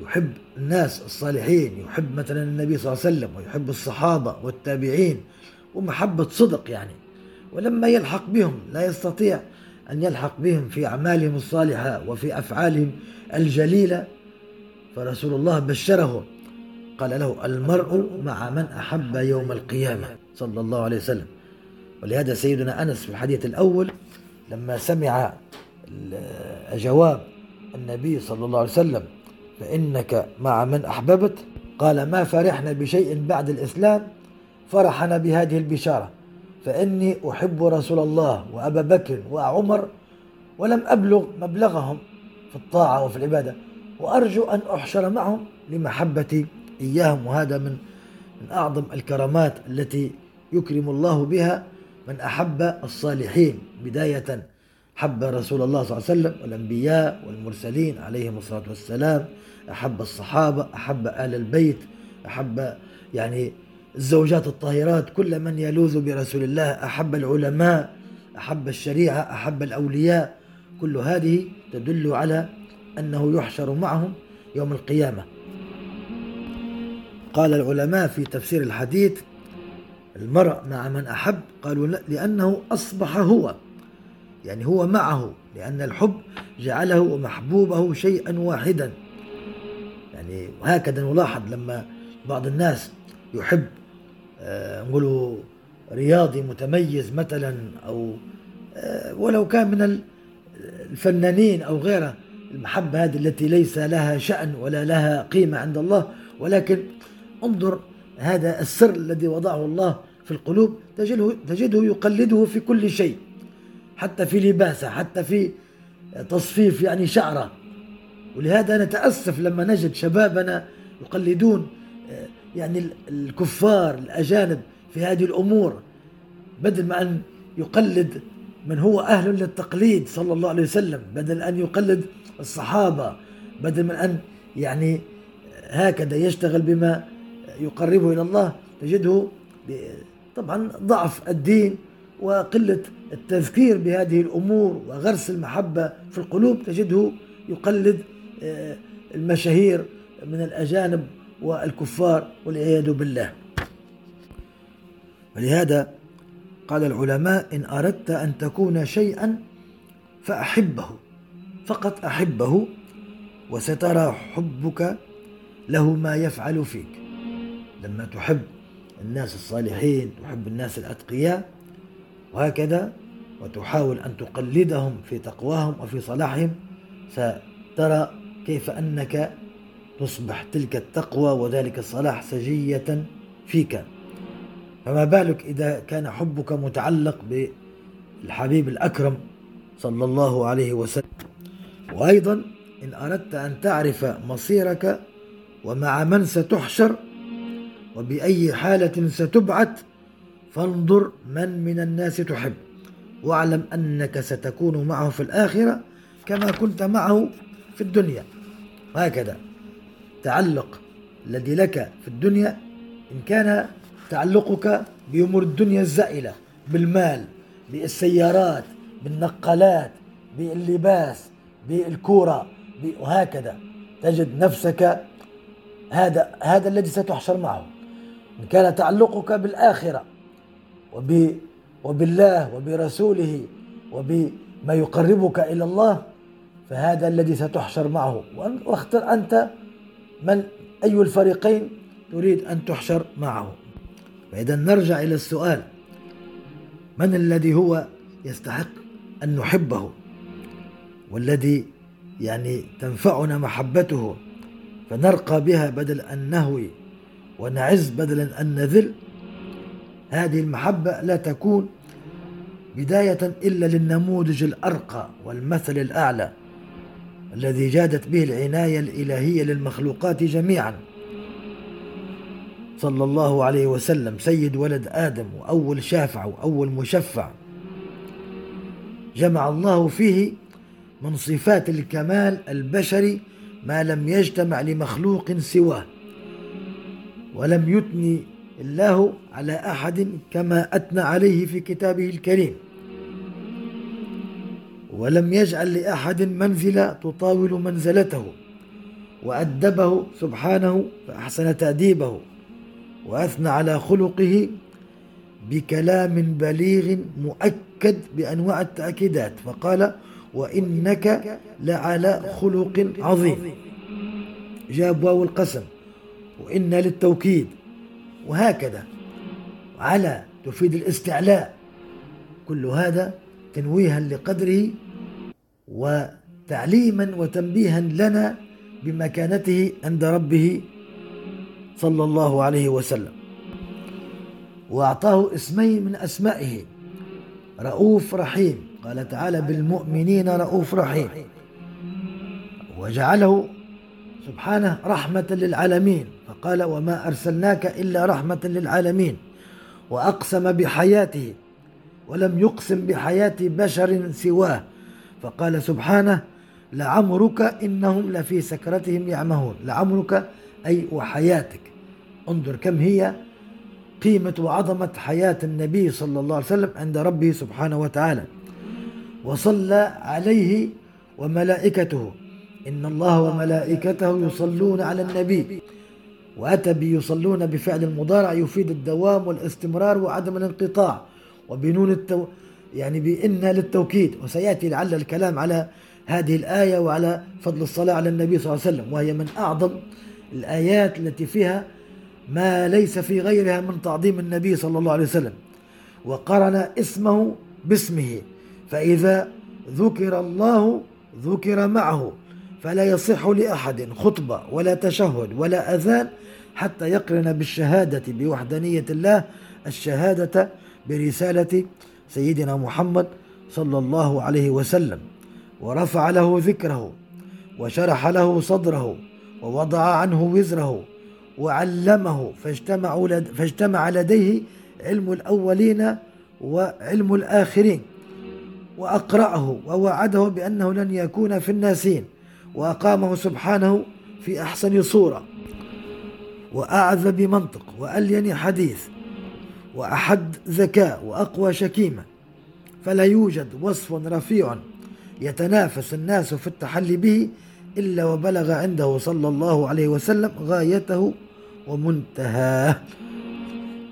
S1: يحب الناس الصالحين يحب مثلا النبي صلى الله عليه وسلم ويحب الصحابة والتابعين ومحبة صدق يعني. ولما يلحق بهم لا يستطيع أن يلحق بهم في أعمالهم الصالحة وفي أفعالهم الجليلة فرسول الله بشره. قال له المرء مع من أحب يوم القيامة صلى الله عليه وسلم. ولهذا سيدنا أنس في الحديث الأول لما سمع جواب النبي صلى الله عليه وسلم فإنك مع من أحببت؟ قال ما فرحنا بشيء بعد الإسلام فرحنا بهذه البشارة فإني أحب رسول الله وأبا بكر وعمر ولم أبلغ مبلغهم في الطاعة وفي العبادة وأرجو أن أحشر معهم لمحبتي إياهم وهذا من من أعظم الكرامات التي يكرم الله بها من أحب الصالحين. بداية أحب رسول الله صلى الله عليه وسلم والأنبياء والمرسلين عليهم الصلاة والسلام أحب الصحابة أحب آل البيت أحب يعني الزوجات الطاهرات كل من يلوذ برسول الله أحب العلماء أحب الشريعة أحب الأولياء. كل هذه تدل على أنه يحشر معهم يوم القيامة. قال العلماء في تفسير الحديث المرء مع من أحب قالوا لأنه أصبح هو يعني هو معه لأن الحب جعله محبوبه شيئا واحدا. يعني وهكذا نلاحظ لما بعض الناس يحب آه، نقولوا رياضي متميز مثلا أو آه، ولو كان من الفنانين أو غيره المحبة هذه التي ليس لها شأن ولا لها قيمة عند الله ولكن انظر هذا السر الذي وضعه الله في القلوب تجده, تجده يقلده في كل شيء حتى في لباسه حتى في تصفيف يعني شعره. ولهذا نتأسف لما نجد شبابنا يقلدون يعني الكفار الأجانب في هذه الأمور بدل ما أن يقلد من هو أهل للتقليد صلى الله عليه وسلم بدل أن يقلد الصحابة بدل من أن يعني هكذا يشتغل بما يقربه إلى الله تجده طبعا ضعف الدين وقلة التذكير بهذه الأمور وغرس المحبة في القلوب تجده يقلد آه، المشاهير من الأجانب والكفار والعياذ بالله. ولهذا قال العلماء إن أردت أن تكون شيئا فأحبه فقط أحبه وسترى حبك له ما يفعل فيك. لما تحب الناس الصالحين تحب الناس الأتقياء وهكذا وتحاول أن تقلدهم في تقواهم وفي صلاحهم سترى كيف أنك تصبح تلك التقوى وذلك الصلاح سجية فيك. فما بالك إذا كان حبك متعلق بالحبيب الأكرم صلى الله عليه وسلم؟ وأيضا إن أردت أن تعرف مصيرك ومع من ستحشر وبأي حالة ستبعث فانظر من من الناس تحب. واعلم أنك ستكون معه في الآخرة كما كنت معه في الدنيا. وهكذا تعلق الذي لك في الدنيا إن كان تعلقك بأمور الدنيا الزائلة بالمال بالسيارات بالنقالات باللباس بالكورة وهكذا. تجد نفسك هذا هذا الذي ستحشر معه. إن كان تعلقك بالآخرة وب وبالله وبرسوله وبما يقربك إلى الله فهذا الذي ستحشر معه. واختر أنت من أي الفريقين تريد أن تحشر معه. فإذا نرجع إلى السؤال من الذي هو يستحق أن نحبه؟ والذي يعني تنفعنا محبته فنرقى بها بدل أن نهوي ونعز بدلا أن نذل. هذه المحبة لا تكون بداية إلا للنموذج الأرقى والمثل الأعلى الذي جادت به العناية الإلهية للمخلوقات جميعا. صلى الله عليه وسلم سيد ولد آدم وأول شافع وأول مشفع. جمع الله فيه من صفات الكمال البشري ما لم يجتمع لمخلوق سواه. ولم يثني الله على أحد كما أثنى عليه في كتابه الكريم. ولم يجعل لأحد منزلة تطاول منزلته وأدبه سبحانه فأحسن تأديبه وأثنى على خلقه بكلام بليغ مؤكد بأنواع التأكيدات فقال وإنك لعلى خلق عظيم. جاب واو القسم. وإن للتوكيد. وهكذا. على تفيد الاستعلاء. كل هذا تنويها لقدره وتعليما وتنبيها لنا بمكانته عند ربه صلى الله عليه وسلم. وأعطاه اسمين من أسمائه. رؤوف رحيم. قال تعالى بالمؤمنين رؤوف رحيم. وجعله سبحانه رحمة للعالمين. فقال وما أرسلناك إلا رحمة للعالمين وأقسم بحياته ولم يقسم بحياة بشر سواه فقال سبحانه لعمرك إنهم لفي سكرتهم يعمهون لعمرك أي وحياتك انظر كم هي قيمة وعظمة حياة النبي صلى الله عليه وسلم عند ربه سبحانه وتعالى وصلى عليه وملائكته إن الله وملائكته يصلون على النبي وأتى بيصلون بفعل المضارع يفيد الدوام والاستمرار وعدم الانقطاع وبنون التو يعني بإن للتوكيد. وسيأتي لعل الكلام على هذه الآية وعلى فضل الصلاة على النبي صلى الله عليه وسلم وهي من أعظم الآيات التي فيها ما ليس في غيرها من تعظيم النبي صلى الله عليه وسلم وقرن اسمه باسمه فإذا ذكر الله ذكر معه. فلا يصح لأحد خطبة ولا تشهد ولا أذان حتى يقرن بالشهادة بوحدانية الله الشهادة برسالة سيدنا محمد صلى الله عليه وسلم. ورفع له ذكره وشرح له صدره ووضع عنه وزره وعلمه فاجتمع, لد فاجتمع لديه علم الأولين وعلم الآخرين. وأقرأه ووعده بأنه لن يكون في الناسين. وأقامه سبحانه في أحسن صورة. وأعذب منطق وألين حديث وأحد ذكاء وأقوى شكيمة. فلا يوجد وصف رفيع يتنافس الناس في التحلي به إلا وبلغ عنده صلى الله عليه وسلم غايته ومنتهاه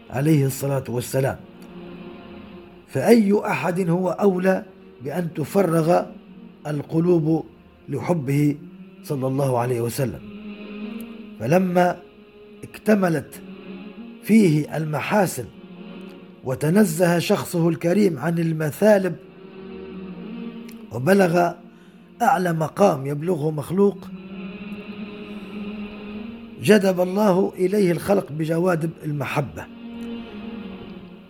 S1: عليه الصلاة والسلام. فأي أحد هو أولى بأن تفرغ القلوب لحبه صلى الله عليه وسلم. فلما اكتملت فيه المحاسن وتنزه شخصه الكريم عن المثالب وبلغ أعلى مقام يبلغه مخلوق جذب الله إليه الخلق بجوادب المحبة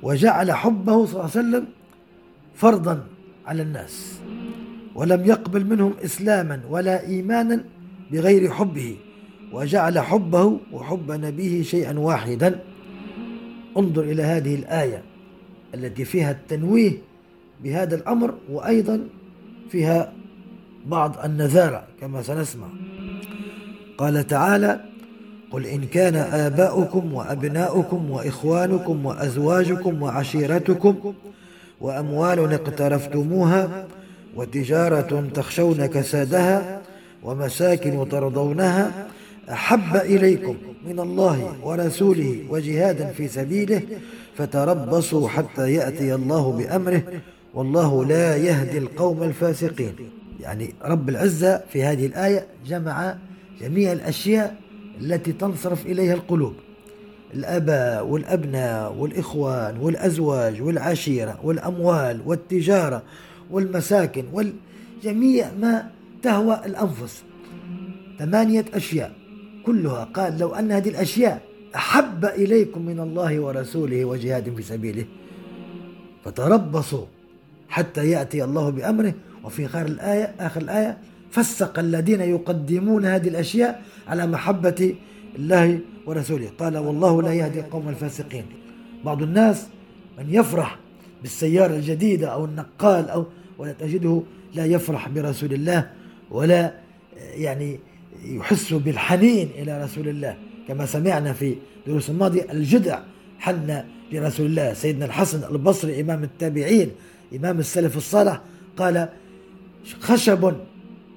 S1: وجعل حبه صلى الله عليه وسلم فرضا على الناس. ولم يقبل منهم إسلاما ولا إيمانا بغير حبه وجعل حبه وحب نبيه شيئا واحدا. انظر إلى هذه الآية التي فيها التنويه بهذا الأمر وأيضا فيها بعض النذارة كما سنسمع. قال تعالى قل إن كان آباؤكم وأبناؤكم وإخوانكم وأزواجكم وعشيرتكم وأموال اقترفتموها وتجارة تخشون كسادها ومساكن ترضونها أحب إليكم من الله ورسوله وجهاد في سبيله فتربصوا حتى يأتي الله بأمره والله لا يهدي القوم الفاسقين. يعني رب العزة في هذه الآية جمع جميع الأشياء التي تنصرف إليها القلوب. الآباء والأبناء والإخوان والأزواج والعشيرة والأموال والتجارة والمساكن وجميع ما تهوى الأنفس. ثمانية أشياء كلها. قال لو أن هذه الأشياء أحب إليكم من الله ورسوله وجهاد في سبيله فتربصوا حتى يأتي الله بأمره. وفي آخر الآية آخر الآية فسق الذين يقدمون هذه الأشياء على محبة الله ورسوله. قال والله لا يهدي القوم الفاسقين. بعض الناس من يفرح بالسيارة الجديدة أو النقال أو ولا تجده لا يفرح برسول الله ولا يعني يحس بالحنين إلى رسول الله. كما سمعنا في دروس الماضية الجدع حن لرسول الله. سيدنا الحسن البصري إمام التابعين إمام السلف الصالح قال خشب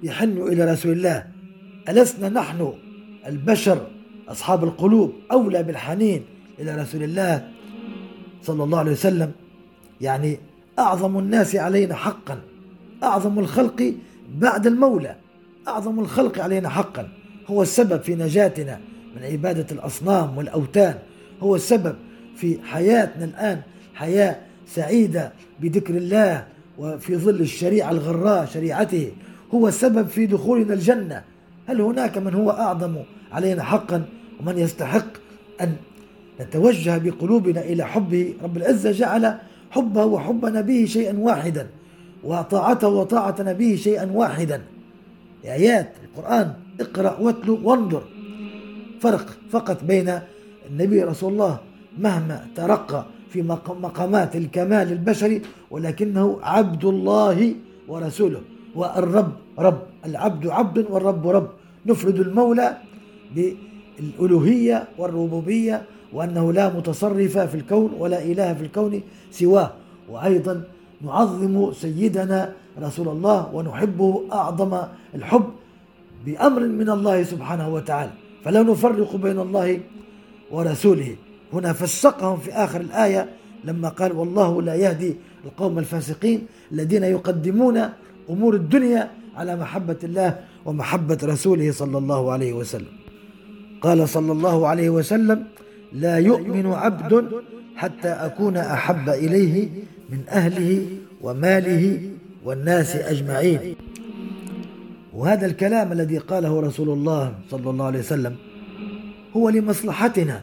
S1: يحن إلى رسول الله. ألسنا نحن البشر أصحاب القلوب أولى بالحنين إلى رسول الله صلى الله عليه وسلم؟ يعني أعظم الناس علينا حقا. أعظم الخلق بعد المولى. أعظم الخلق علينا حقا. هو السبب في نجاتنا من عبادة الأصنام والأوثان هو السبب في حياتنا الآن. حياة سعيدة بذكر الله وفي ظل الشريعة الغراء شريعته. هو السبب في دخولنا الجنة. هل هناك من هو أعظم علينا حقا ومن يستحق أن نتوجه بقلوبنا إلى حبه؟ رب العزة جعل حبه وحب نبيه شيئا واحدا وطاعته وطاعة نبيه شيئا واحدا. آيات القرآن اقرأ واتلو وانظر. فرق فقط بين النبي رسول الله مهما ترقى في مقامات الكمال البشري ولكنه عبد الله ورسوله. والرب رب العبد عبد والرب رب. نفرد المولى بالألوهية والربوبية وأنه لا متصرف في الكون ولا إله في الكون سواه. وأيضا نعظم سيدنا رسول الله ونحبه أعظم الحب بأمر من الله سبحانه وتعالى. فلا نفرق بين الله ورسوله. هنا فسقهم في آخر الآية لما قال والله لا يهدي القوم الفاسقين الذين يقدمون أمور الدنيا على محبة الله ومحبة رسوله صلى الله عليه وسلم. قال صلى الله عليه وسلم لا يؤمن عبد حتى أكون أحب إليه من أهله وماله والناس أجمعين. وهذا الكلام الذي قاله رسول الله صلى الله عليه وسلم هو لمصلحتنا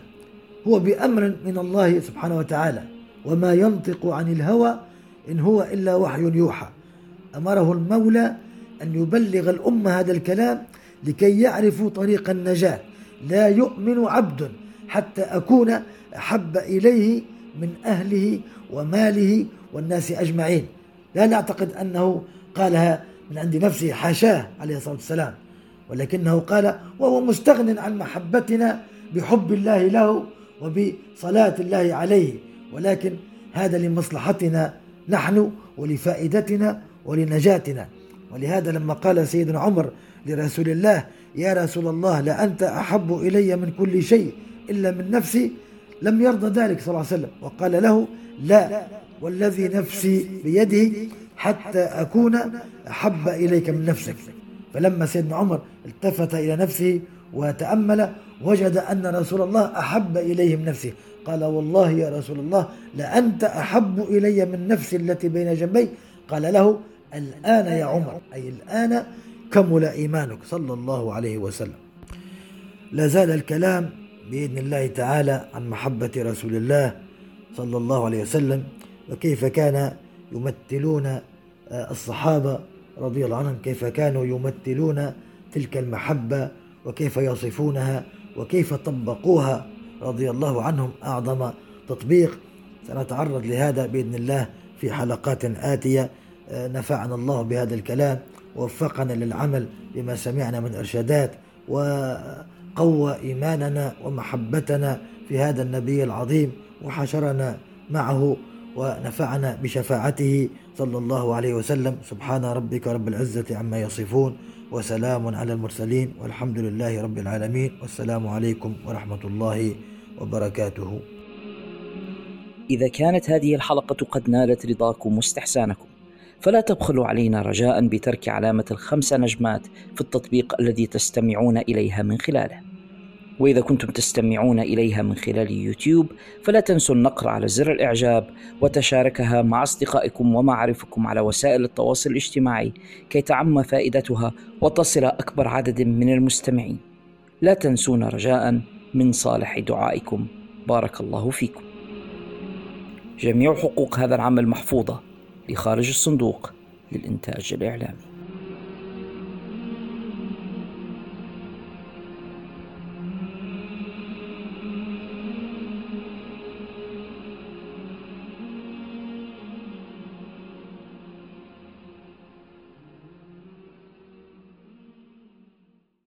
S1: هو بأمر من الله سبحانه وتعالى. وما ينطق عن الهوى إن هو إلا وحي يوحى. أمره المولى أن يبلغ الأمة هذا الكلام لكي يعرفوا طريق النجاة. لا يؤمن عبد حتى أكون أحب إليه من أهله وماله والناس أجمعين. لا نعتقد أنه قالها من عند نفسه حاشاه عليه الصلاة والسلام. ولكنه قال وهو مستغن عن محبتنا بحب الله له وبصلاة الله عليه. ولكن هذا لمصلحتنا نحن ولفائدتنا ولنجاتنا. ولهذا لما قال سيدنا عمر لرسول الله يا رسول الله لأنت أحب إلي من كل شيء إلا من نفسي لم يرضى ذلك صلى الله عليه وسلم. وقال له لا والذي نفسي بيده حتى أكون أحب إليك من نفسك. فلما سيدنا عمر التفت إلى نفسه وتأمل وجد أن رسول الله أحب إليه من نفسه. قال والله يا رسول الله لأنت أحب إلي من نفسي التي بين جنبي؟ قال له الآن يا عمر أي الآن كمل إيمانك صلى الله عليه وسلم. لا زال الكلام بإذن الله تعالى عن محبة رسول الله صلى الله عليه وسلم وكيف كان يمثلون آه، الصحابة رضي الله عنهم كيف كانوا يمثلون تلك المحبة وكيف يصفونها وكيف طبقوها رضي الله عنهم أعظم تطبيق. سنتعرض لهذا بإذن الله في حلقات آتية آه، نفعنا الله بهذا الكلام ووفقنا للعمل بما سمعنا من إرشادات وقوى إيماننا ومحبتنا في هذا النبي العظيم وحشرنا معه ونفعنا بشفاعته صلى الله عليه وسلم. سبحان ربك رب العزة عما يصفون وسلام على المرسلين والحمد لله رب العالمين. والسلام عليكم ورحمة الله وبركاته.
S2: إذا كانت هذه الحلقة قد نالت رضاكم واستحسانكم فلا تبخلوا علينا رجاء بترك علامة الخمس نجمات في التطبيق الذي تستمعون إليها من خلاله. وإذا كنتم تستمعون إليها من خلال يوتيوب فلا تنسوا النقر على زر الإعجاب وتشاركها مع أصدقائكم ومعارفكم على وسائل التواصل الاجتماعي كي تعم فائدتها وتصل أكبر عدد من المستمعين. لا تنسونا رجاء من صالح دعائكم. بارك الله فيكم. جميع حقوق هذا العمل محفوظة لخارج الصندوق للإنتاج الإعلامي.